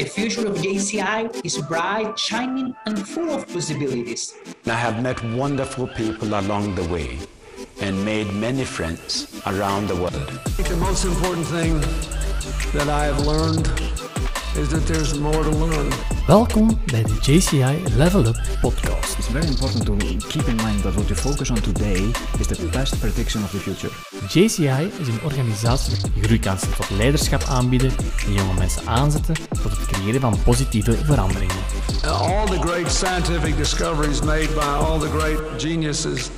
The future of JCI is bright, shining, and full of possibilities. I have met wonderful people along the way and made many friends around the world. I think The most important thing that I have learned is that there's more to learn. Welkom bij de JCI Level Up podcast. It's very important to keep in mind that what you focus on today is the best prediction of the future. JCI is een organisatie die groeikansen tot leiderschap aanbieden en jonge mensen aanzetten tot het creëren van positieve veranderingen. All the great scientific discoveries made by all the great geniuses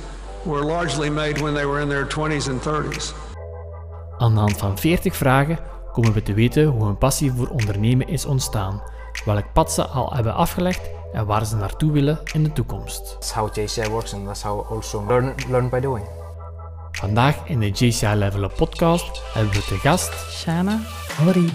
were largely made when they were in their 20s and 30s. Aan de hand van 40 vragen komen we te weten hoe hun passie voor ondernemen is ontstaan, welk pad ze al hebben afgelegd en waar ze naartoe willen in de toekomst. That's how JCI works and that's how also learn, learn by doing. Vandaag in de JCI Level Up podcast hebben we te gast Shana Valerie.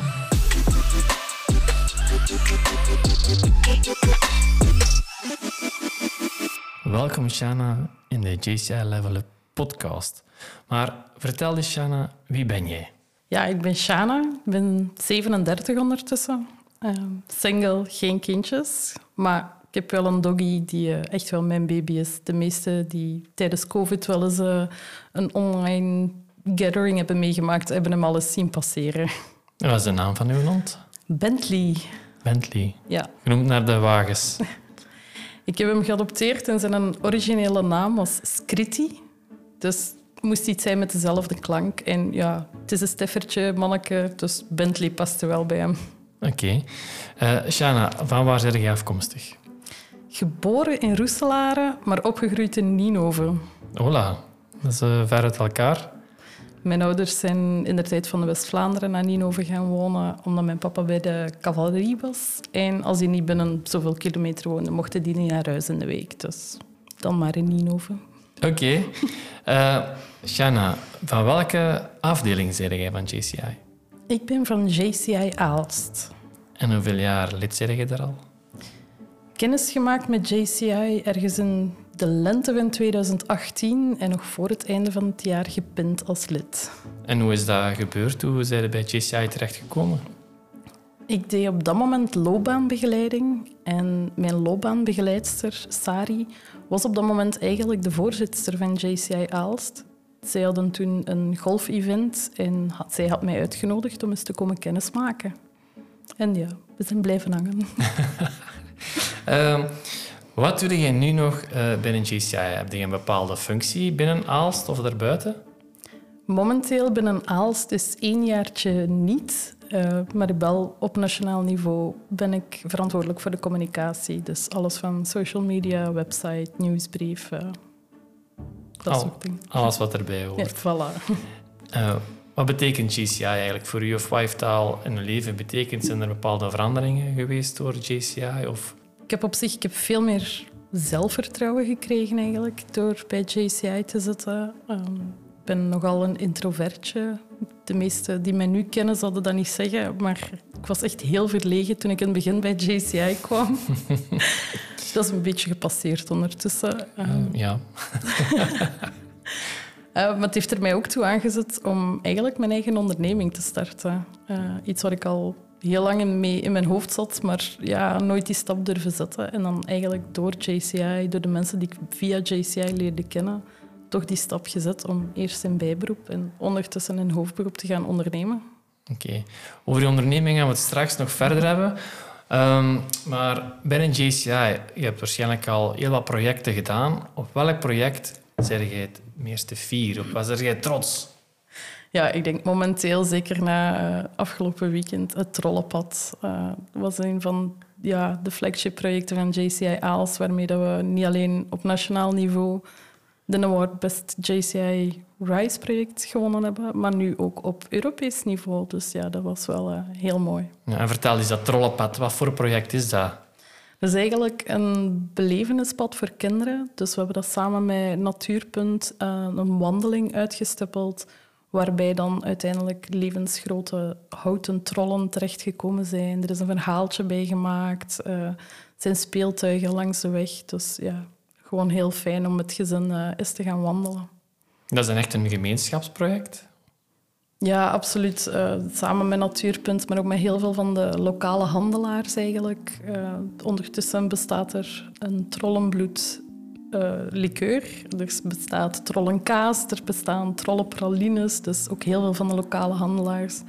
Welkom Shana in de JCI Level Up podcast. Maar vertel eens Shana, wie ben jij? Ja, ik ben Shana. Ik ben 37 ondertussen. Ehm, single, geen kindjes. Maar ik heb wel een doggy die eh, echt wel mijn baby is. De meeste die tijdens COVID wel eens eh, een online gathering hebben meegemaakt, hebben hem al eens zien passeren. Wat is de naam van uw hond? Bentley. Bentley. Ja, Genoemd naar de wagens. ik heb hem geadopteerd en zijn originele naam was Skritty. Dus moest iets zijn met dezelfde klank. En ja, het is een steffertje, manneke, dus Bentley paste wel bij hem. Oké. Eh, Shana, van waar zijn jij afkomstig? Geboren in Roeselare, maar opgegroeid in Nienhoven. Hola. Dat is eh, ver uit elkaar. Mijn ouders zijn in de tijd van de West-Vlaanderen naar Nienhoven gaan wonen, omdat mijn papa bij de cavalerie was. En als hij niet binnen zoveel kilometer woonde, mochten die niet naar huis in de week. Dus dan maar in Nienhoven. Oké. Eh, Shana, van welke afdeling zijn jij van JCI? Ik ben van JCI Aalst. En hoeveel jaar lid zijn jij daar al? Kennis gemaakt met JCI ergens in de lente van 2018 en nog voor het einde van het jaar gepind als lid. En hoe is dat gebeurd? Hoe zijn je bij JCI terechtgekomen? Ik deed op dat moment loopbaanbegeleiding en mijn loopbaanbegeleidster, Sari, was op dat moment eigenlijk de voorzitter van JCI Aalst. Zij hadden toen een golfevent en had, zij had mij uitgenodigd om eens te komen kennismaken. En ja, we zijn blijven hangen. Ehm, wat doe jij nu nog eh, binnen JCI? Heb je een bepaalde functie binnen Aalst of daarbuiten? Momenteel binnen Aalst is één jaartje niet, eh, maar wel op nationaal niveau ben ik verantwoordelijk voor de communicatie. Dus alles van social media, website, nieuwsbrief, eh, dat Al- soort dingen. Alles wat erbij Ja, hoort. voilà. Eh, wat betekent GCI eigenlijk voor u of wat heeft dat al in uw leven betekend? Zijn er bepaalde veranderingen geweest door JCI? Of... Ik heb op zich ik heb veel meer zelfvertrouwen gekregen eigenlijk door bij JCI te zitten. Ehm, ik ben nogal een introvertje. De meesten die mij nu kennen zouden dat niet zeggen, maar ik was echt heel verlegen toen ik in het begin bij JCI kwam. dat is een beetje gepasseerd ondertussen. Ehm, Eh, ja. eh, maar het heeft er mij ook toe aangezet om eigenlijk mijn eigen onderneming te starten. Eh, iets wat ik al heel lang in, mee in mijn hoofd zat, maar ja, nooit die stap durven zetten. En dan eigenlijk door JCI, door de mensen die ik via JCI leerde kennen, toch die stap gezet om eerst in bijberoep en ondertussen in hoofdberoep te gaan ondernemen. Oké. Over die onderneming gaan we het straks nog verder hebben. Ehm, maar binnen JCI, je hebt waarschijnlijk al heel wat projecten gedaan. Op welk project zeg jij het meeste fier? Op wat zeg jij trots? Ja, ik denk momenteel, zeker na eh, afgelopen weekend, het Trollenpad. eh, was een van ja, de flagship-projecten van JCI Aals, waarmee dat we niet alleen op nationaal niveau de award Best JCI Rise-project gewonnen hebben, maar nu ook op Europees niveau. Dus ja, dat was wel eh, heel mooi. Ja, en vertel eens dat trollenpad. Wat voor project is dat? Dat is eigenlijk een belevenispad voor kinderen. Dus we hebben dat samen met Natuurpunt eh, een wandeling uitgestippeld, waarbij dan uiteindelijk levensgrote houten trollen terechtgekomen zijn. Er is een verhaaltje bij gemaakt. eh, het zijn speeltuigen langs de weg. Dus ja, gewoon heel fijn om met gezin eh, eens te gaan wandelen. Dat is een echt een gemeenschapsproject. Ja, absoluut. Uh, samen met Natuurpunt, maar ook met heel veel van de lokale handelaars eigenlijk. Uh, ondertussen bestaat er een trollenbloed uh, likeur. Er bestaat trollenkaas, er bestaan trollenpralines. Dus ook heel veel van de lokale handelaars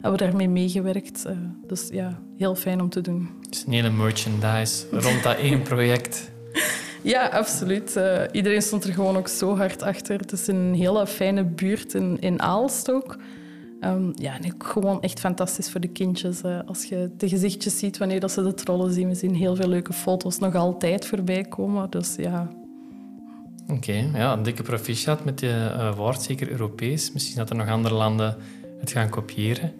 hebben daarmee meegewerkt. dus ja, heel fijn om te doen. Het is een hele merchandise rond dat één project. Ja, absoluut. Uh, iedereen stond er gewoon ook zo hard achter. Het is een hele fijne buurt in, in Aalst ook. Um, ja, en ook gewoon echt fantastisch voor de kindjes. Uh, als je de gezichtjes ziet wanneer dat ze de trollen zien. We zien heel veel leuke foto's nog altijd voorbij komen. Dus ja... Oké, okay, ja, een dikke proficiat met je uh, woord, zeker Europees. Misschien dat er nog andere landen het gaan kopiëren.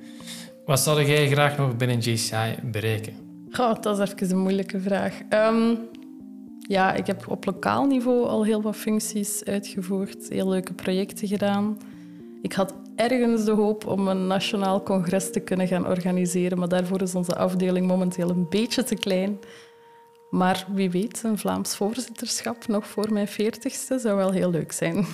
Wat zou jij graag nog binnen JCI bereiken? Goh, dat is even een moeilijke vraag. Um, ja, ik heb op lokaal niveau al heel wat functies uitgevoerd, heel leuke projecten gedaan. Ik had ergens de hoop om een nationaal congres te kunnen gaan organiseren, maar daarvoor is onze afdeling momenteel een beetje te klein. Maar wie weet, een Vlaams voorzitterschap nog voor mijn veertigste zou wel heel leuk zijn.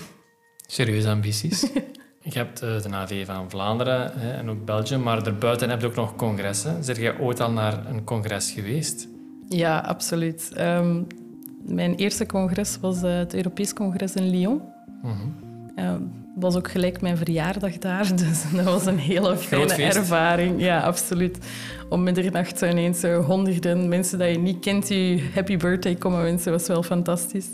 Serieuze ambities? je hebt eh, de AV van Vlaanderen en ook België, maar daarbuiten heb je ook nog congressen. Zijn jij ooit al naar een congres geweest? Ja, absoluut. Um, mijn eerste congres was eh, het Europees Congres in Lyon. Mm was ook gelijk mijn verjaardag daar, dus dat was een hele fijne ervaring. Ja, absoluut. Om middernacht ineens uh, honderden mensen die je niet kent die happy birthday komen wensen, was wel fantastisch.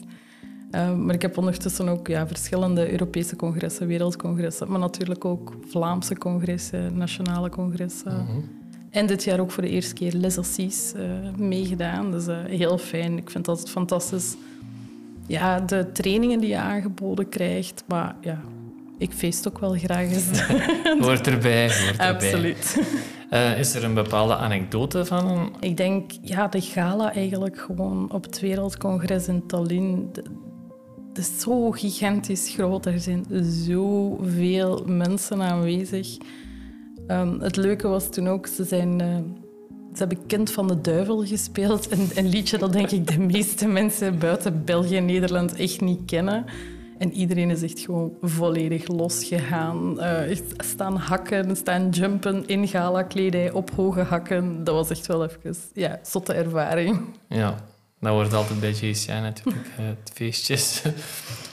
Ehm, maar ik heb ondertussen ook ja, verschillende Europese congressen, wereldcongressen, maar natuurlijk ook Vlaamse congressen, nationale congressen. Mhm. En dit jaar ook voor de eerste keer Les Assises uh, meegedaan. Dus uh, heel fijn. Ik vind dat fantastisch. Ja, de trainingen die je aangeboden krijgt. Maar ja, ik feest ook wel graag eens. hoort erbij, hoort erbij. Absoluut. Uh, is er een bepaalde anekdote van? Ik denk, ja, de gala eigenlijk gewoon op het Wereldcongres in Tallinn. Het is zo gigantisch groot. Er zijn zoveel mensen aanwezig. Um, het leuke was toen ook, ze, zijn, uh, ze hebben Kind van de Duivel gespeeld. Een, een liedje dat denk ik de meeste mensen buiten België en Nederland echt niet kennen. En iedereen is echt gewoon volledig losgegaan. Uh, staan hakken, staan jumpen in gala-kledij op hoge hakken. Dat was echt wel even ja, zotte ervaring. Ja, dat wordt altijd bij JCI natuurlijk, het feestjes.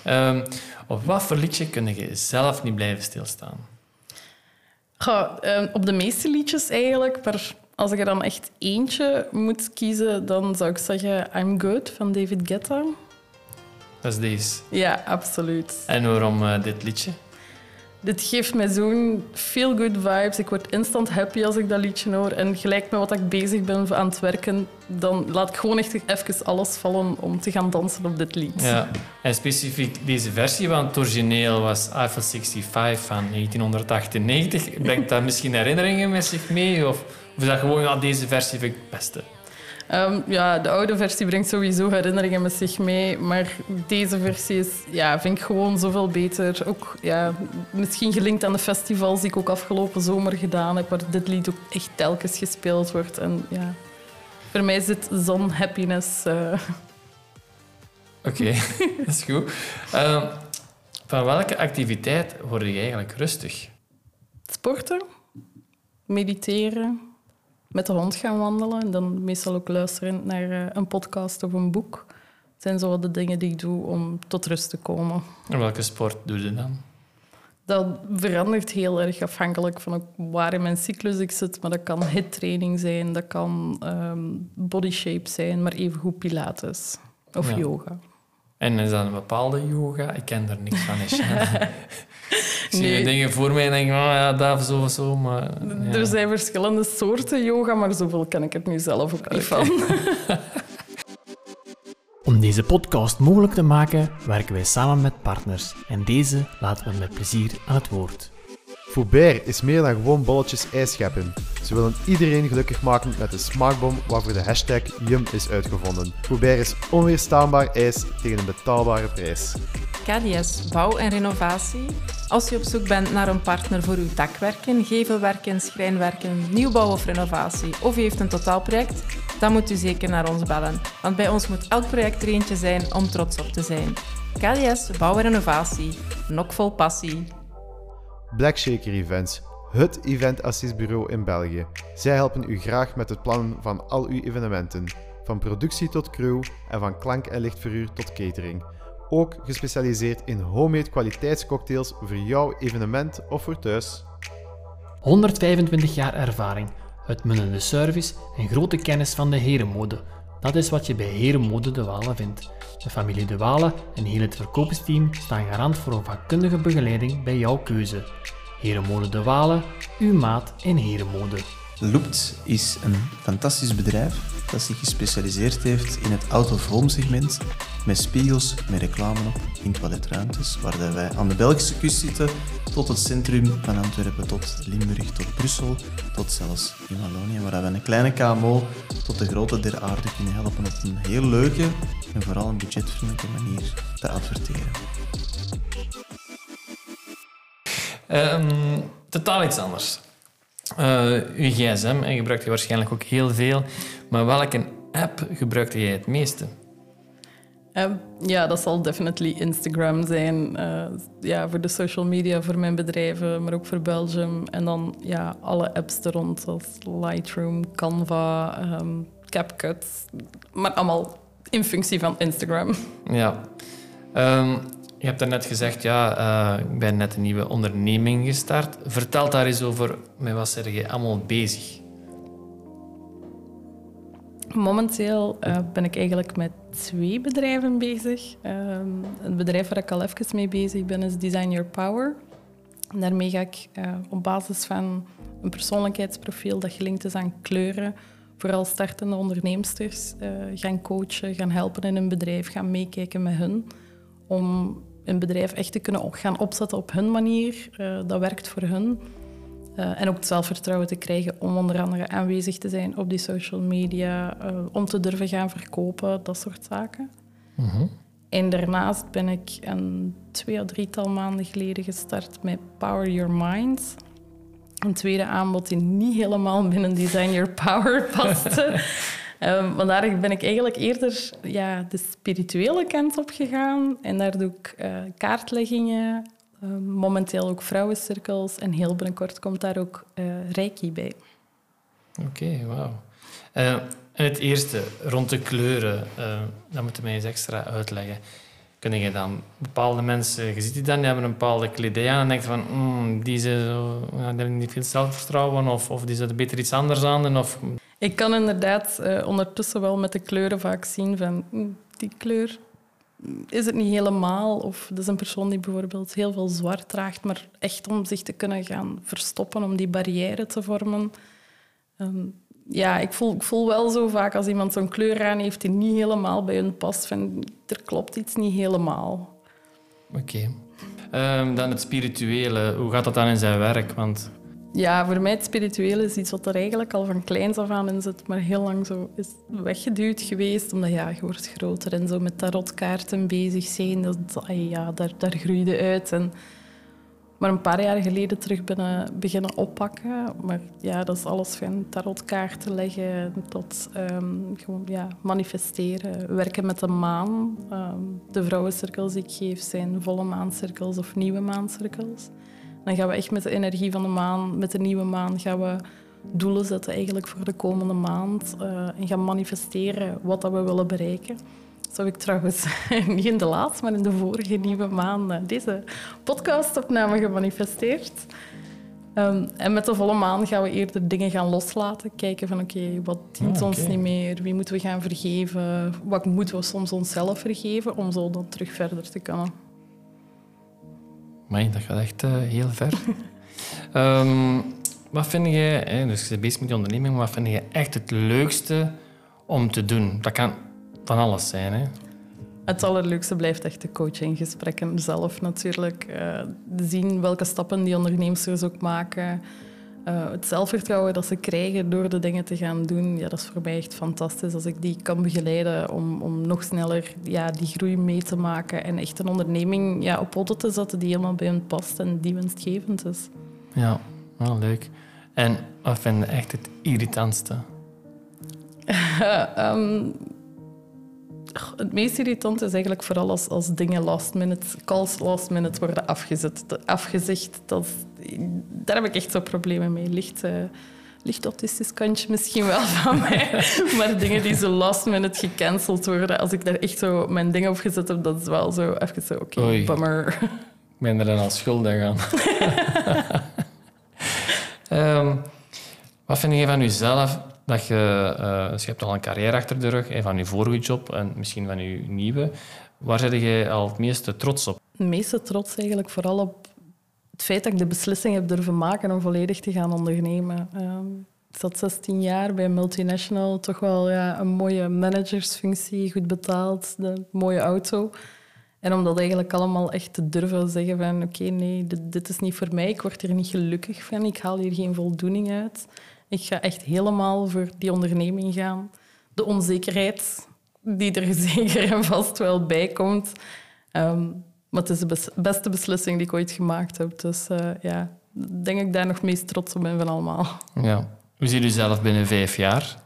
um, op wat voor liedje kun je zelf niet blijven stilstaan? Ehm, op de meeste liedjes eigenlijk, maar als ik er dan echt eentje moet kiezen, dan zou ik zeggen I'm Good van David Guetta. Dat is deze? Ja, absoluut. En waarom uh, dit liedje? Dit geeft mij zo'n feel-good vibes. Ik word instant happy als ik dat liedje hoor. En gelijk met wat ik bezig ben aan het werken, dan laat ik gewoon echt even alles vallen om te gaan dansen op dit lied. Ja, en specifiek deze versie, want het origineel was Eiffel 65 van 1998. Brengt dat misschien herinneringen met zich mee? Of, of is dat gewoon, ja, deze versie vind ik het beste? Um, ja, de oude versie brengt sowieso herinneringen met zich mee. Maar deze versie is, ja, vind ik gewoon zoveel beter. Ook, ja, misschien gelinkt aan de festivals die ik ook afgelopen zomer gedaan heb. Waar dit lied ook echt telkens gespeeld wordt. En ja, voor mij is dit zon happiness. Uh... Oké, dat is goed. Uh, van welke activiteit word je eigenlijk rustig? Sporten, mediteren, met de hond gaan wandelen. En dan meestal ook luisteren naar eh, een podcast of een boek. Dat zijn zo de dingen die ik doe om tot rust te komen. En welke sport doe je dan? Dat verandert heel erg afhankelijk van waar in mijn cyclus ik zit. Maar dat kan hittraining zijn, dat kan um, body shape zijn, maar evengoed pilates of yoga. En is dat een bepaalde yoga? Ik ken er niks van. zie nee. dingen voor mij en denk, oh ja, dat zo of zo. Maar, Er zijn verschillende soorten yoga, maar zoveel ken ik er nu zelf ook niet van. Om deze podcast mogelijk te maken, werken wij samen met partners. En deze laten we met plezier aan het woord. Foubert is meer dan gewoon bolletjes ijs scheppen. Ze willen iedereen gelukkig maken met de smaakbom waarvoor de hashtag Yum is uitgevonden. Foubert is onweerstaanbaar ijs tegen een betaalbare prijs. KDS Bouw en Renovatie. Als je op zoek bent naar een partner voor uw dakwerken, gevelwerken, schrijnwerken, nieuwbouw of renovatie, of u heeft een totaalproject, dan moet u zeker naar ons bellen. Want bij ons moet elk project er eentje zijn om trots op te zijn. KDS Bouw en Renovatie. Nok vol passie. Black Shaker Events, het eventassistbureau in België. Zij helpen u graag met het plannen van al uw evenementen, van productie tot crew en van klank- en lichtverhuur tot catering. Ook gespecialiseerd in homemade kwaliteitscocktails voor jouw evenement of voor thuis. 125 jaar ervaring, uitmunnende service en grote kennis van de herenmode. Dat is wat je bij Herenmode De Walen vindt. De familie De Walen en heel het verkoopsteam staan garant voor een vakkundige begeleiding bij jouw keuze. Herenmode De Walen, uw maat in herenmode. Loopt is een fantastisch bedrijf dat zich gespecialiseerd heeft in het out-of-home segment met spiegels, met reclame op in toiletruimtes, waar wij aan de Belgische kust zitten, tot het centrum van Antwerpen, tot Limburg, tot Brussel, tot zelfs in Wallonië, waar we een kleine KMO tot de grote der aarde kunnen helpen op een heel leuke en vooral een budgetvriendelijke manier te adverteren. Ehm, totaal iets anders. Uh, uw gsm en gebruikt je waarschijnlijk ook heel veel. Maar welke app gebruikte jij het meeste? Uh, ja, dat zal definitely Instagram zijn. Uh, ja, voor de social media, voor mijn bedrijven, maar ook voor Belgium. En dan ja, alle apps er rond, zoals Lightroom, Canva, um, CapCut. Maar allemaal in functie van Instagram. Ja. Um, je hebt net gezegd, ja, uh, ik ben net een nieuwe onderneming gestart. Vertel daar eens over, met wat zeg je allemaal bezig? Momenteel uh, ben ik eigenlijk met twee bedrijven bezig. Uh, het bedrijf waar ik al even mee bezig ben is Design Your Power. Daarmee ga ik uh, op basis van een persoonlijkheidsprofiel dat gelinkt is aan kleuren, vooral startende onderneemsters, gaan coachen, gaan helpen in een bedrijf, gaan meekijken met hun om een bedrijf echt te kunnen gaan opzetten op hun manier. Uh, dat werkt voor hun. Uh, en ook het zelfvertrouwen te krijgen om onder andere aanwezig te zijn op die social media, uh, om te durven gaan verkopen, dat soort zaken. Mm -hmm. En daarnaast ben ik een twee of drietal maanden geleden gestart met Power Your Mind. Een tweede aanbod die niet helemaal binnen Design Your Power paste. Um, ben ik eigenlijk eerder ja, de spirituele kant op gegaan. En daar doe ik uh, kaartleggingen, uh, momenteel ook vrouwencirkels. En heel binnenkort komt daar ook uh, reiki bij. Oké, okay, wauw. en het eerste, rond de kleuren, dat moeten mij eens extra uitleggen. Kun je dan bepaalde mensen, je ziet die dan, die hebben een bepaalde kledij aan en denkt van, mm, die, ze, die hebben niet veel zelfvertrouwen of, of die zetten beter iets anders aan. Of... Ik kan inderdaad uh, ondertussen wel met de kleuren vaak zien van mm, die kleur is het niet helemaal. Of dat is een persoon die bijvoorbeeld heel veel zwart draagt, maar echt om zich te kunnen gaan verstoppen, om die barrière te vormen. Um, ja, ik voel, ik voel wel zo vaak als iemand zo'n kleur aan heeft die niet helemaal bij hun past, van er klopt iets niet helemaal. Oké. Um, dan het spirituele. Hoe gaat dat dan in zijn werk? Want ja, voor mij het spirituele is iets wat er eigenlijk al van kleins af aan in zit, maar heel lang zo is weggeduwd geweest. Omdat ja, je wordt groter en zo met tarotkaarten bezig zijn, dat, ja, daar, daar groeide uit. En, maar een paar jaar geleden terug binnen, beginnen oppakken. Maar ja, dat is alles van tarotkaarten leggen tot um, gewoon, ja, manifesteren. Werken met de maan. Um, de vrouwencirkels die ik geef zijn volle maancirkels of nieuwe maancirkels. Dan gaan we echt met de energie van de maan, met de nieuwe maan, gaan we doelen zetten eigenlijk voor de komende maand. Uh, en gaan manifesteren wat dat we willen bereiken. Zo heb ik trouwens niet in de laatste, maar in de vorige nieuwe maand deze podcastopname gemanifesteerd. Um, en met de volle maan gaan we eerder dingen gaan loslaten. Kijken van oké, okay, wat dient okay. ons niet meer? Wie moeten we gaan vergeven? Wat moeten we soms onszelf vergeven om zo dan terug verder te kunnen? Maar dat gaat echt uh, heel ver. um, wat vind je, hè, dus je bent bezig met die onderneming, wat vind je echt het leukste om te doen? Dat kan van alles zijn. Hè? Het allerleukste blijft echt de coachinggesprekken zelf natuurlijk. Uh, zien welke stappen die ondernemers ook maken. Uh, het zelfvertrouwen dat ze krijgen door de dingen te gaan doen, ja, dat is voor mij echt fantastisch. Als ik die kan begeleiden om, om nog sneller ja, die groei mee te maken en echt een onderneming ja, op poten te zetten die helemaal bij hen past en die winstgevend is. Ja, wel leuk. En wat vind je echt het irritantste? um, het meest irritant is eigenlijk vooral als, als dingen last minute, calls last minute worden afgezet, afgezegd. Dat, daar heb ik echt zo problemen mee. Licht, eh, licht autistisch kantje misschien wel van mij. Maar dingen die zo last minute gecanceld worden, als ik daar echt zo mijn ding op gezet heb, dat is wel zo even zo, oké, Oei. bummer. Ik ben er dan al schuldig aan. Ehm, wat vind je van jezelf dat je... eh, dus je hebt al een carrière achter de rug, van je vorige job en misschien van je nieuwe. Waar zit je al het meeste trots op? Het meeste trots eigenlijk vooral op het feit dat ik de beslissing heb durven maken om volledig te gaan ondernemen. Ehm, ik zat 16 jaar bij een multinational, toch wel ja, een mooie managersfunctie, goed betaald, de mooie auto. En om dat eigenlijk allemaal echt te durven zeggen van oké, nee, dit, dit is niet voor mij, ik word er niet gelukkig van, ik haal hier geen voldoening uit. Ik ga echt helemaal voor die onderneming gaan. De onzekerheid die er zeker en vast wel bij komt. Ehm, maar het is de bes- beste beslissing die ik ooit gemaakt heb. Dus eh, ja, ik denk dat ik daar nog meest trots op ben van allemaal. Ja. Hoe zie je jezelf binnen vijf jaar?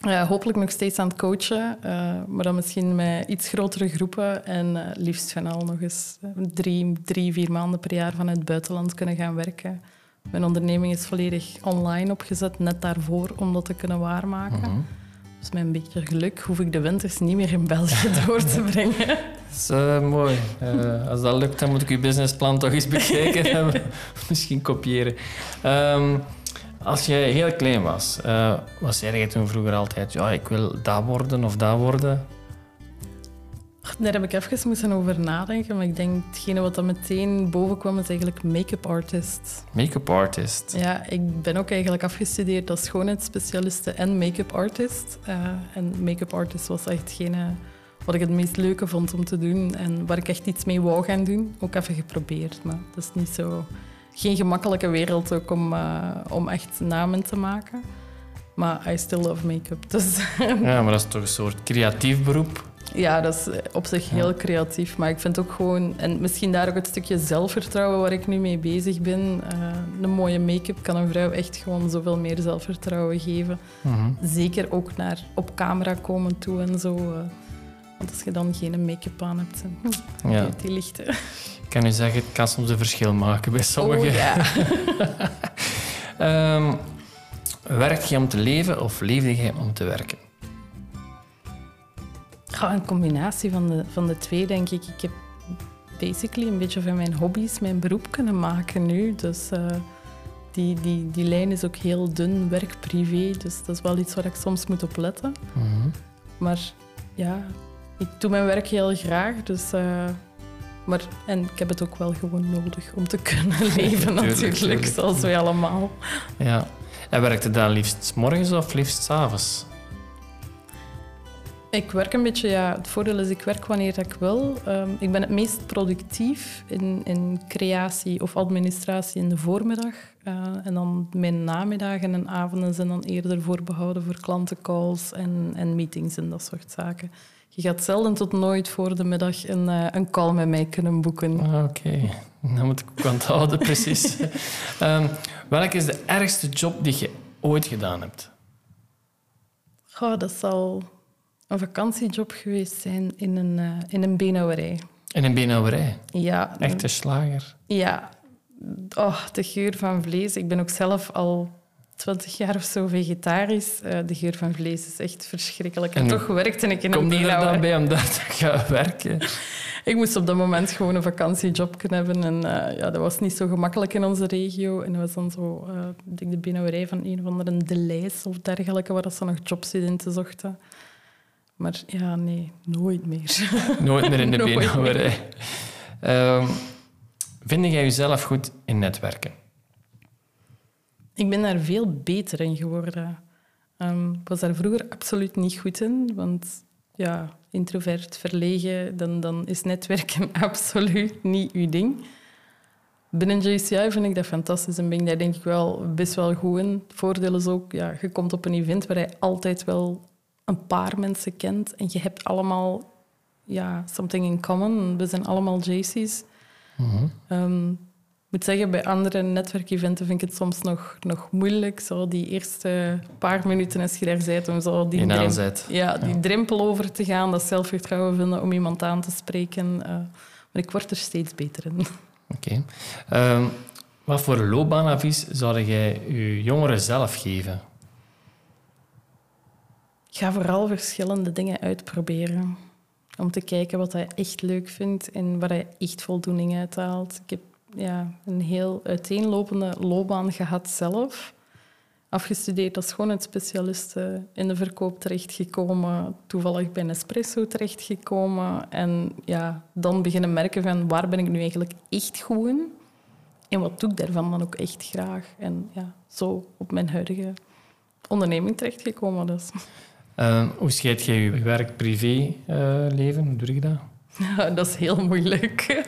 Eh, hopelijk nog steeds aan het coachen, eh, maar dan misschien met iets grotere groepen en liefst van al nog eens drie, drie, vier maanden per jaar vanuit het buitenland kunnen gaan werken. Mijn onderneming is volledig online opgezet, net daarvoor, om dat te kunnen waarmaken. Mhm. Dus met een beetje geluk hoef ik de winters niet meer in België door te brengen. Dat is mooi. Eh, als dat lukt, dan moet ik uw businessplan toch eens bekijken en misschien kopiëren. Ehm, als je heel klein was, eh, wat zei je toen vroeger altijd? Ja, ik wil dat worden of dat worden. Daar heb ik even moeten over nadenken, maar ik denk hetgene wat dan meteen boven kwam is eigenlijk make-up artist. Make-up artist. Ja, ik ben ook eigenlijk afgestudeerd als schoonheidsspecialiste en make-up artist. Eh, en make-up artist was echt hetgene wat ik het meest leuke vond om te doen en waar ik echt iets mee wou gaan doen. Ook even geprobeerd, maar dat is niet zo... Geen gemakkelijke wereld ook om, eh, om echt namen te maken. Maar I still love make-up. Dus Ja, maar dat is toch een soort creatief beroep. Ja, dat is op zich heel creatief. Maar ik vind ook gewoon... En misschien daar ook het stukje zelfvertrouwen waar ik nu mee bezig ben. Eh, een mooie make-up kan een vrouw echt gewoon zoveel meer zelfvertrouwen geven. Mhm. Zeker ook naar op camera komen toe en zo. eh. want als je dan geen make-up aan hebt, hm, Ja. die lichten. Ik kan u zeggen, het kan soms een verschil maken bij sommigen. Oh ja. Ehm, werk je om te leven of leefde je om te werken? Ja, een combinatie van de, van de twee, denk ik. Ik heb basically een beetje van mijn hobby's mijn beroep kunnen maken nu. Dus eh, die, die, die lijn is ook heel dun, werk-privé. Dus dat is wel iets waar ik soms moet op letten. Mhm. Maar ja, ik doe mijn werk heel graag. Dus, eh, maar, en ik heb het ook wel gewoon nodig om te kunnen leven, Tuurlijk, natuurlijk, tuurlijk. zoals wij allemaal. Ja. En werkte dan liefst morgens of liefst 's avonds? Ik werk een beetje, ja, het voordeel is ik werk wanneer ik wil. Ehm, ik ben het meest productief in, in creatie of administratie in de voormiddag. Eh, en dan mijn namiddagen en avonden zijn dan eerder voorbehouden voor klantencalls en, en meetings en dat soort zaken. Je gaat zelden tot nooit voor de middag een, eh, een call met mij kunnen boeken. Ah, Oké, dan moet ik ook aan het houden, precies. Ehm, welke is de ergste job die je ooit gedaan hebt? Goh, dat zal een vakantiejob geweest zijn in een, eh, in een benauwerij. In een beenhouwerij. Ja, Echte slager. Ja, oh, de geur van vlees. Ik ben ook zelf al twintig jaar of zo vegetarisch. Eh, de geur van vlees is echt verschrikkelijk. En, En toch werkte ik in Kom een er dan benauwerij. bij om daar te gaan werken? Ik moest op dat moment gewoon een vakantiejob kunnen hebben. En eh, ja, dat was niet zo gemakkelijk in onze regio. En dat was dan zo ik denk de benauwerij van een of andere Deleis of dergelijke, waar ze nog jobstudenten zochten. Maar ja, nee, nooit meer. Nooit meer in de Nooit beenhouwerij. Ehm vind jij jezelf goed in netwerken? Ik ben daar veel beter in geworden. Ehm, ik was daar vroeger absoluut niet goed in, want ja, introvert, verlegen, dan, dan is netwerken absoluut niet uw ding. Binnen JCI vind ik dat fantastisch en ben ik daar denk ik wel best wel goed in. Het voordeel is ook, ja, je komt op een event waar je altijd wel een paar mensen kent en je hebt allemaal ja, something in common. We zijn allemaal JC's. Mhm. Ehm, moet zeggen, bij andere netwerkeventen vind ik het soms nog, nog moeilijk. Zo die eerste paar minuten als je daar bent, om zo die, In drem- aanzet. ja, die Ja. drempel over te gaan, dat zelfvertrouwen vinden om iemand aan te spreken. eh, maar ik word er steeds beter in. Oké. Ehm, wat voor loopbaanadvies zou jij je jongeren zelf geven? Ga vooral verschillende dingen uitproberen. Om te kijken wat hij echt leuk vindt en waar hij echt voldoening uit haalt. Ik heb ja, een heel uiteenlopende loopbaan gehad zelf. Afgestudeerd als schoonheidsspecialiste in de verkoop terechtgekomen. Toevallig bij Nespresso terechtgekomen. En ja, dan beginnen merken van waar ben ik nu eigenlijk echt goed in? En wat doe ik daarvan dan ook echt graag? En ja, zo op mijn huidige onderneming terechtgekomen dus. Ehm, hoe scheid jij je werk-privé-leven? hoe doe je dat? Dat is heel moeilijk.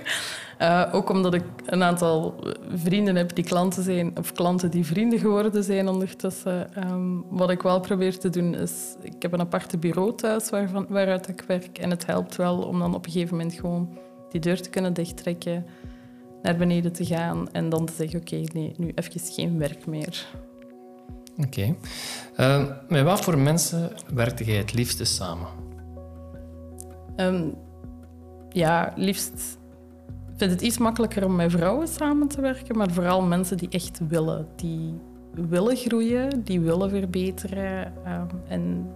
Eh, ook omdat ik een aantal vrienden heb die klanten zijn, of klanten die vrienden geworden zijn ondertussen. Ehm, wat ik wel probeer te doen is, ik heb een aparte bureau thuis waaruit ik werk. En het helpt wel om dan op een gegeven moment gewoon die deur te kunnen dichttrekken, naar beneden te gaan en dan te zeggen, oké, nee, nu even geen werk meer. Oké. Ehm, met wat voor mensen werkte jij het liefste samen? Ehm, ja, liefst ik vind het iets makkelijker om met vrouwen samen te werken, maar vooral mensen die echt willen. Die willen groeien, die willen verbeteren ehm, en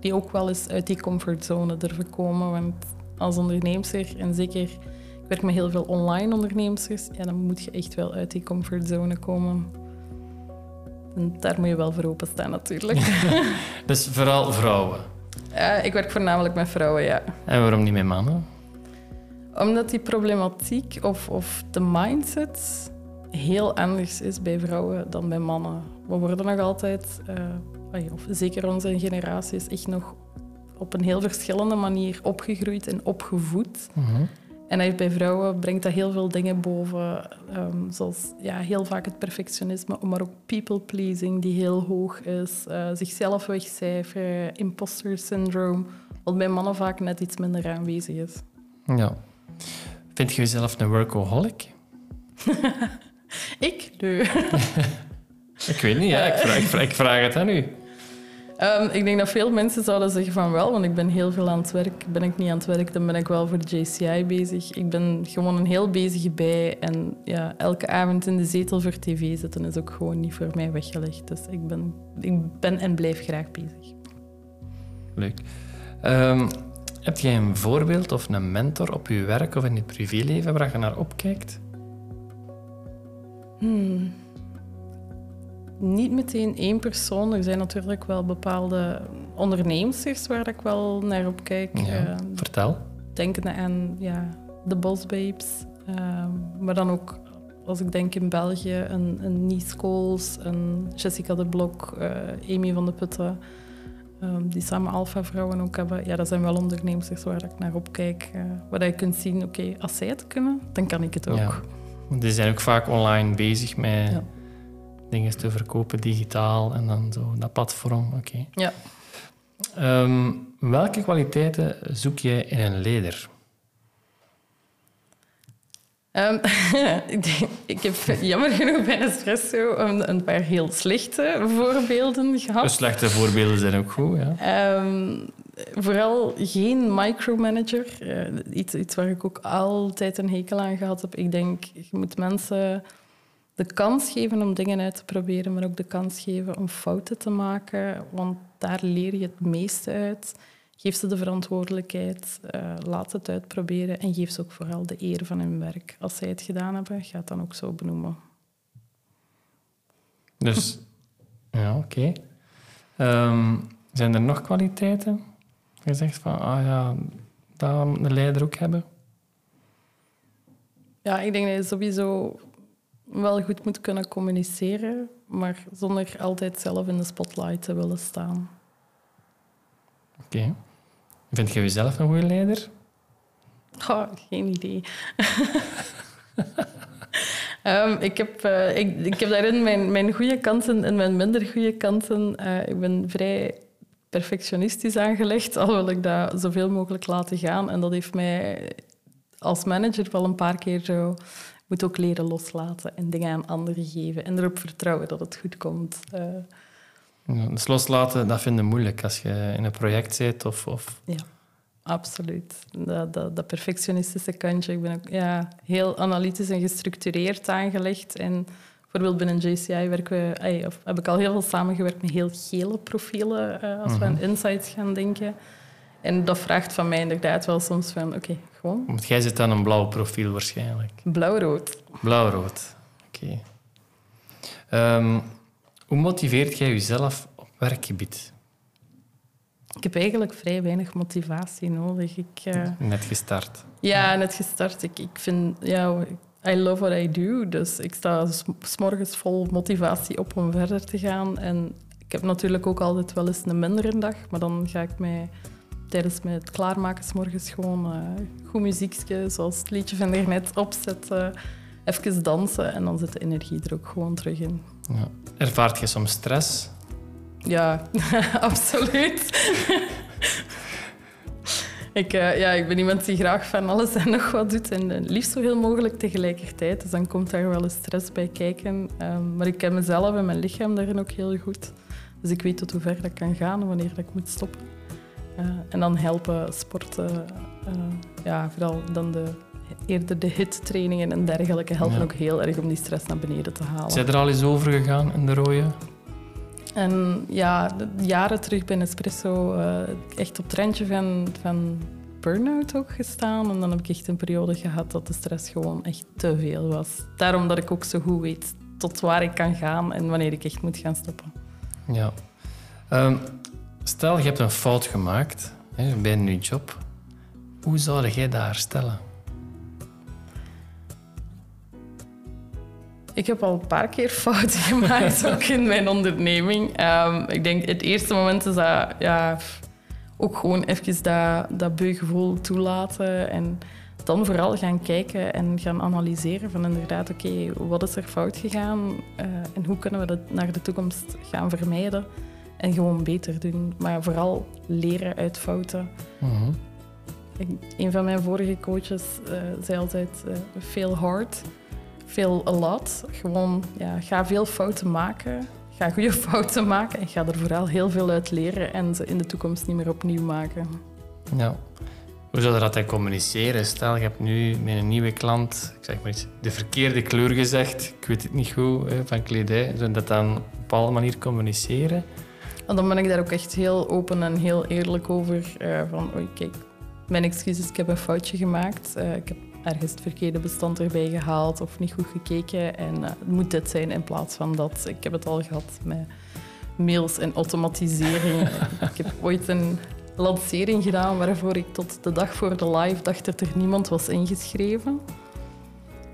die ook wel eens uit die comfortzone durven komen. Want als onderneemster, en zeker, ik werk met heel veel online onderneemsters, ja, dan moet je echt wel uit die comfortzone komen. En daar moet je wel voor openstaan natuurlijk. Dus vooral vrouwen. Eh, ik werk voornamelijk met vrouwen, ja. En waarom niet met mannen? Omdat die problematiek of, of de mindset heel anders is bij vrouwen dan bij mannen. We worden nog altijd, eh, of zeker onze generatie, is echt nog op een heel verschillende manier opgegroeid en opgevoed. Mhm. En hij- bij vrouwen brengt dat heel veel dingen boven, ehm, zoals ja, heel vaak het perfectionisme, maar ook people-pleasing die heel hoog is, eh, zichzelf wegcijferen, imposter syndrome, wat bij mannen vaak net iets minder aanwezig is. Ja. Vind je jezelf een workaholic? Ik? Nee. Ik weet niet, ja. ik, vraag, ik, vraag, ik vraag het aan u. Ehm, ik denk dat veel mensen zouden zeggen van wel, want ik ben heel veel aan het werk. Ben ik niet aan het werk, dan ben ik wel voor de JCI bezig. Ik ben gewoon een heel bezige bij. En ja, elke avond in de zetel voor tv zitten is ook gewoon niet voor mij weggelegd. Dus ik ben, ik ben en blijf graag bezig. Leuk. Ehm, heb jij een voorbeeld of een mentor op je werk of in je privéleven waar je naar opkijkt? Hmm. Niet meteen één persoon. Er zijn natuurlijk wel bepaalde onderneemsters waar ik wel naar op kijk. Ja, Eh, vertel. denken aan ja, de Boss Babes. Ehm, maar dan ook, als ik denk in België, een, een Nice Coles, een Jessica de Blok, eh, Amy van de Putten. ehm, die samen Alpha-vrouwen ook hebben. Ja, dat zijn wel ondernemers waar ik naar opkijk. eh waar je kunt zien, oké, als zij het kunnen, dan kan ik het ook. Ja. Want Die zijn ook vaak online bezig met Ja. Dingen te verkopen, digitaal en dan zo dat platform. Oké. Ja. Ehm, welke kwaliteiten zoek jij in een leider? Ehm, ik, denk- ik heb jammer genoeg bij Espresso een, een paar heel slechte voorbeelden gehad. Slechte voorbeelden zijn ook goed, ja. Ehm, vooral geen micromanager. Eh, iets, iets waar ik ook altijd een hekel aan gehad heb. Ik denk, je moet mensen de kans geven om dingen uit te proberen, maar ook de kans geven om fouten te maken. Want daar leer je het meeste uit. Geef ze de verantwoordelijkheid, eh, laat ze het uitproberen en geef ze ook vooral de eer van hun werk. Als zij het gedaan hebben, ga het dan ook zo benoemen. Dus, ja, oké. Ehm, zijn er nog kwaliteiten? Je zegt van, ah ja, dat moet een leider ook hebben. Ja, ik denk dat je sowieso wel goed moet kunnen communiceren, maar zonder altijd zelf in de spotlight te willen staan. Oké. Vind je jezelf een goede leider? Oh, geen idee. Ehm, ik, heb, eh, ik, ik heb daarin mijn, mijn goede kanten en mijn minder goede kanten. Eh, ik ben vrij perfectionistisch aangelegd, al wil ik dat zoveel mogelijk laten gaan. En dat heeft mij als manager wel een paar keer zo moet ook leren loslaten en dingen aan anderen geven en erop vertrouwen dat het goed komt. Uh, ja, dus loslaten, dat vind je moeilijk als je in een project zit of... of... Ja, absoluut. Dat, dat, dat, perfectionistische kantje. Ik ben ook ja, heel analytisch en gestructureerd aangelegd. En bijvoorbeeld binnen JCI werken we, of heb ik al heel veel samengewerkt met heel gele profielen uh, als we aan mhm. insights gaan denken. En dat vraagt van mij inderdaad wel soms van, oké, gewoon... Want jij zit aan een blauw profiel waarschijnlijk. Blauw-rood. Blauw-rood, oké. Ehm, hoe motiveert jij jezelf op werkgebied? Ik heb eigenlijk vrij weinig motivatie nodig. Ik, uh... Net gestart. Ja, net gestart. Ik, ik vind... Ja, I love what I do. Dus ik sta s morgens vol motivatie op om verder te gaan. En ik heb natuurlijk ook altijd wel eens een mindere dag. Maar dan ga ik mij tijdens het klaarmaken s morgens gewoon uh, goed muziekje, zoals het liedje van daarnet, opzetten. Even dansen en dan zit de energie er ook gewoon terug in. Ja. Ervaart je soms stress? Ja, absoluut. ik, uh, ja, ik ben iemand die graag van alles en nog wat doet en liefst zo heel mogelijk tegelijkertijd. Dus dan komt daar wel eens stress bij kijken. Um, maar ik ken mezelf en mijn lichaam daarin ook heel goed. Dus ik weet tot hoe ver dat kan gaan en wanneer dat ik moet stoppen. Uh, en dan helpen sporten, uh, ja, vooral dan de, eerder de hittrainingen en dergelijke, helpen ja. ook heel erg om die stress naar beneden te halen. Zijn er al eens over gegaan in de rode? En ja, jaren terug bij Espresso uh, echt op het randje van, van burn-out ook gestaan. En dan heb ik echt een periode gehad dat de stress gewoon echt te veel was. Daarom dat ik ook zo goed weet tot waar ik kan gaan en wanneer ik echt moet gaan stoppen. Ja. Um, stel, je hebt een fout gemaakt hè, bij nieuw job. Hoe zou jij dat herstellen? Ik heb al een paar keer fouten gemaakt, ook in mijn onderneming. Um, ik denk, het eerste moment is dat... Ja, ook gewoon even dat, dat beugevoel toelaten. En dan vooral gaan kijken en gaan analyseren van inderdaad, oké, wat is er fout gegaan? Uh, en hoe kunnen we dat naar de toekomst gaan vermijden? En gewoon beter doen. Maar vooral leren uit fouten. Mm een van mijn vorige coaches uh, zei altijd, uh, fail hard veel a lot. Gewoon, ja, ga veel fouten maken. Ga goede fouten maken en ga er vooral heel veel uit leren en ze in de toekomst niet meer opnieuw maken. Ja. Hoe zou je dat dan communiceren? Stel, je hebt nu met een nieuwe klant, ik zeg maar iets, de verkeerde kleur gezegd. Ik weet het niet goed, van kledij. Zou je dat dan op een bepaalde manier communiceren? En dan ben ik daar ook echt heel open en heel eerlijk over. Uh, van, oei, kijk, mijn excuses, ik heb een foutje gemaakt. Uh, ik heb ergens het verkeerde bestand erbij gehaald of niet goed gekeken. En uh, het moet dit zijn in plaats van dat. Ik heb het al gehad met mails en automatisering. ik heb ooit een lancering gedaan waarvoor ik tot de dag voor de live dacht dat er niemand was ingeschreven.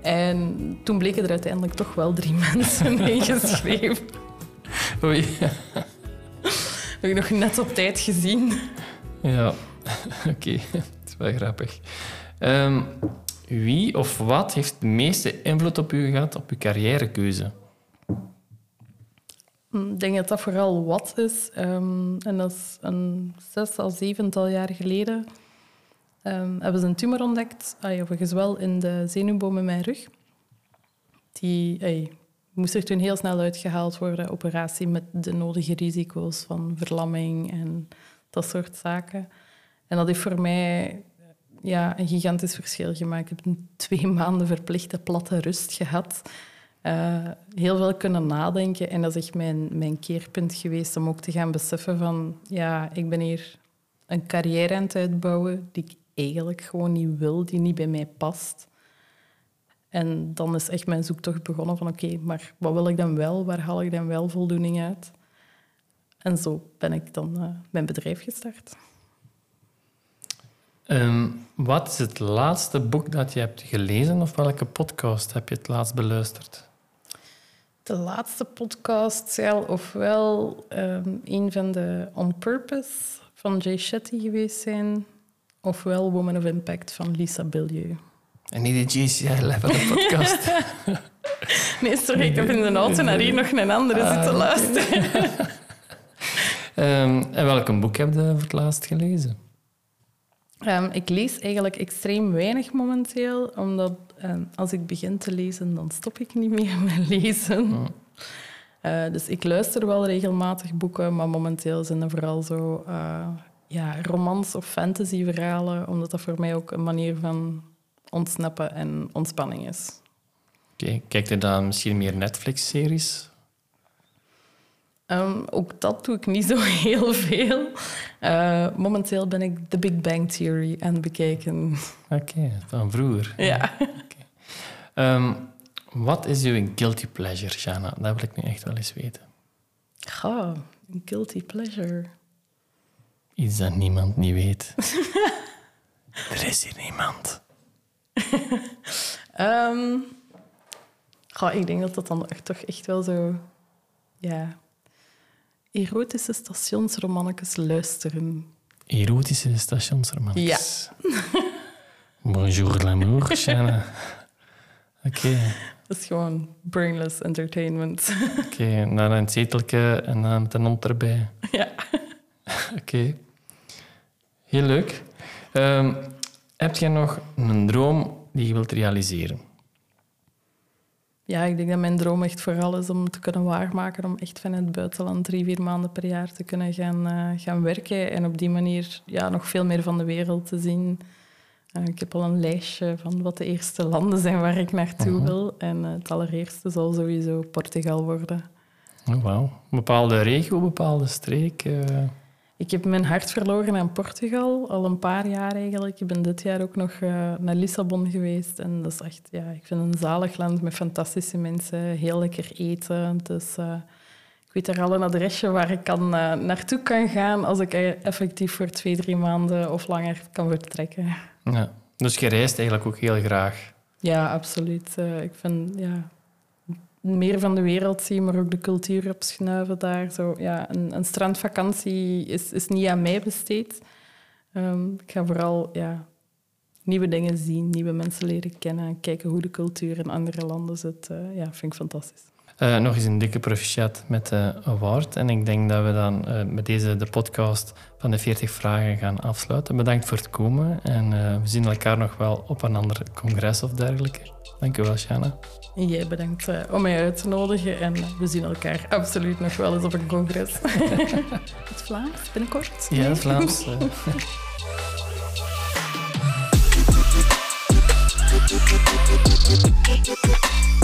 En toen bleken er uiteindelijk toch wel drie mensen ingeschreven. Oei. Heb ik nog net op tijd gezien. Ja, oké. Dat is wel grappig. Um, wie of wat heeft de meeste invloed op u gehad, op uw carrièrekeuze? Ik denk dat dat vooral wat is. Um, en dat is een zes al zevental jaar geleden. Um, hebben ze een tumor ontdekt, ay, of een gezwel in de zenuwboom in mijn rug. Die ay, moest er toen heel snel uitgehaald worden, operatie met de nodige risico's van verlamming en dat soort zaken. En dat heeft voor mij ja, een gigantisch verschil gemaakt. Ik heb twee maanden verplichte platte rust gehad. Uh, heel veel kunnen nadenken. En dat is echt mijn, mijn keerpunt geweest om ook te gaan beseffen van... Ja, ik ben hier een carrière aan het uitbouwen die ik eigenlijk gewoon niet wil, die niet bij mij past. En dan is echt mijn zoektocht begonnen van oké, maar wat wil ik dan wel? Waar haal ik dan wel voldoening uit? En zo ben ik dan uh, mijn bedrijf gestart. Um, wat is het laatste boek dat je hebt gelezen of welke podcast heb je het laatst beluisterd? De laatste podcast zal ofwel um, een van de On Purpose van Jay Shetty geweest zijn, ofwel Woman of Impact van Lisa Billieu. En niet de JCI Level podcast. nee, sorry, ik heb in de auto naar hier nog een andere ah, zitten luisteren. um, en welk boek heb je voor het laatst gelezen? Ehm, ik lees eigenlijk extreem weinig momenteel, omdat ehm, als ik begin te lezen, dan stop ik niet meer met lezen. Eh, dus ik luister wel regelmatig boeken, maar momenteel zijn er vooral zo eh, ja, romans- of fantasyverhalen, omdat dat voor mij ook een manier van ontsnappen en ontspanning is. Oké, Kijk je dan misschien meer Netflix-series? Ehm, ook dat doe ik niet zo heel veel. Eh, momenteel ben ik The Big Bang Theory aan het bekijken. Oké, van vroeger. Ja. Ehm, wat is uw guilty pleasure, Jana? Dat wil ik nu echt wel eens weten. Een guilty pleasure. Iets dat niemand niet weet. er is hier niemand. Ehm, goh, ik denk dat dat dan echt, toch echt wel zo... Ja... Erotische stationsromannetjes luisteren. Erotische stationsromantisch. Ja. Bonjour l'amour, Jana. Oké. Dat is gewoon brainless entertainment. Oké, naar een zeteltje en dan met een hond erbij. Ja. Oké. Heel leuk. Ehm, heb jij nog een droom die je wilt realiseren? Ja, ik denk dat mijn droom echt vooral is om te kunnen waarmaken, om echt vanuit het buitenland drie, vier maanden per jaar te kunnen gaan, eh, gaan werken en op die manier ja, nog veel meer van de wereld te zien. Eh, ik heb al een lijstje van wat de eerste landen zijn waar ik naartoe Mhm. wil. En eh, het allereerste zal sowieso Portugal worden. Oh, wauw. Een bepaalde regio, een bepaalde streek? Ik heb mijn hart verloren aan Portugal, al een paar jaar eigenlijk. Ik ben dit jaar ook nog eh, naar Lissabon geweest. En dat is echt, ja, ik vind een zalig land met fantastische mensen, heel lekker eten. Dus eh, ik weet er al een adresje waar ik kan, eh, naartoe kan gaan als ik effectief voor twee, drie maanden of langer kan vertrekken. ja. Dus je reist eigenlijk ook heel graag. Ja, absoluut. Ik vind ja, meer van de wereld zien, maar ook de cultuur opschuiven daar. Zo, ja, een, een strandvakantie is, is niet aan mij besteed. Ehm, ik ga vooral ja, nieuwe dingen zien, nieuwe mensen leren kennen en kijken hoe de cultuur in andere landen zit. Eh, ja, vind ik fantastisch. Eh, nog eens een dikke proficiat met de award. En ik denk dat we dan eh, met deze de podcast van de 40 vragen gaan afsluiten. Bedankt voor het komen. En we zien elkaar nog wel op een ander congres of dergelijke. Dank u wel, Shana. En jij bedankt eh, om mij uit te nodigen en we zien elkaar absoluut nog wel eens op een congres. Het Vlaams binnenkort? Ja, het Vlaams. eh.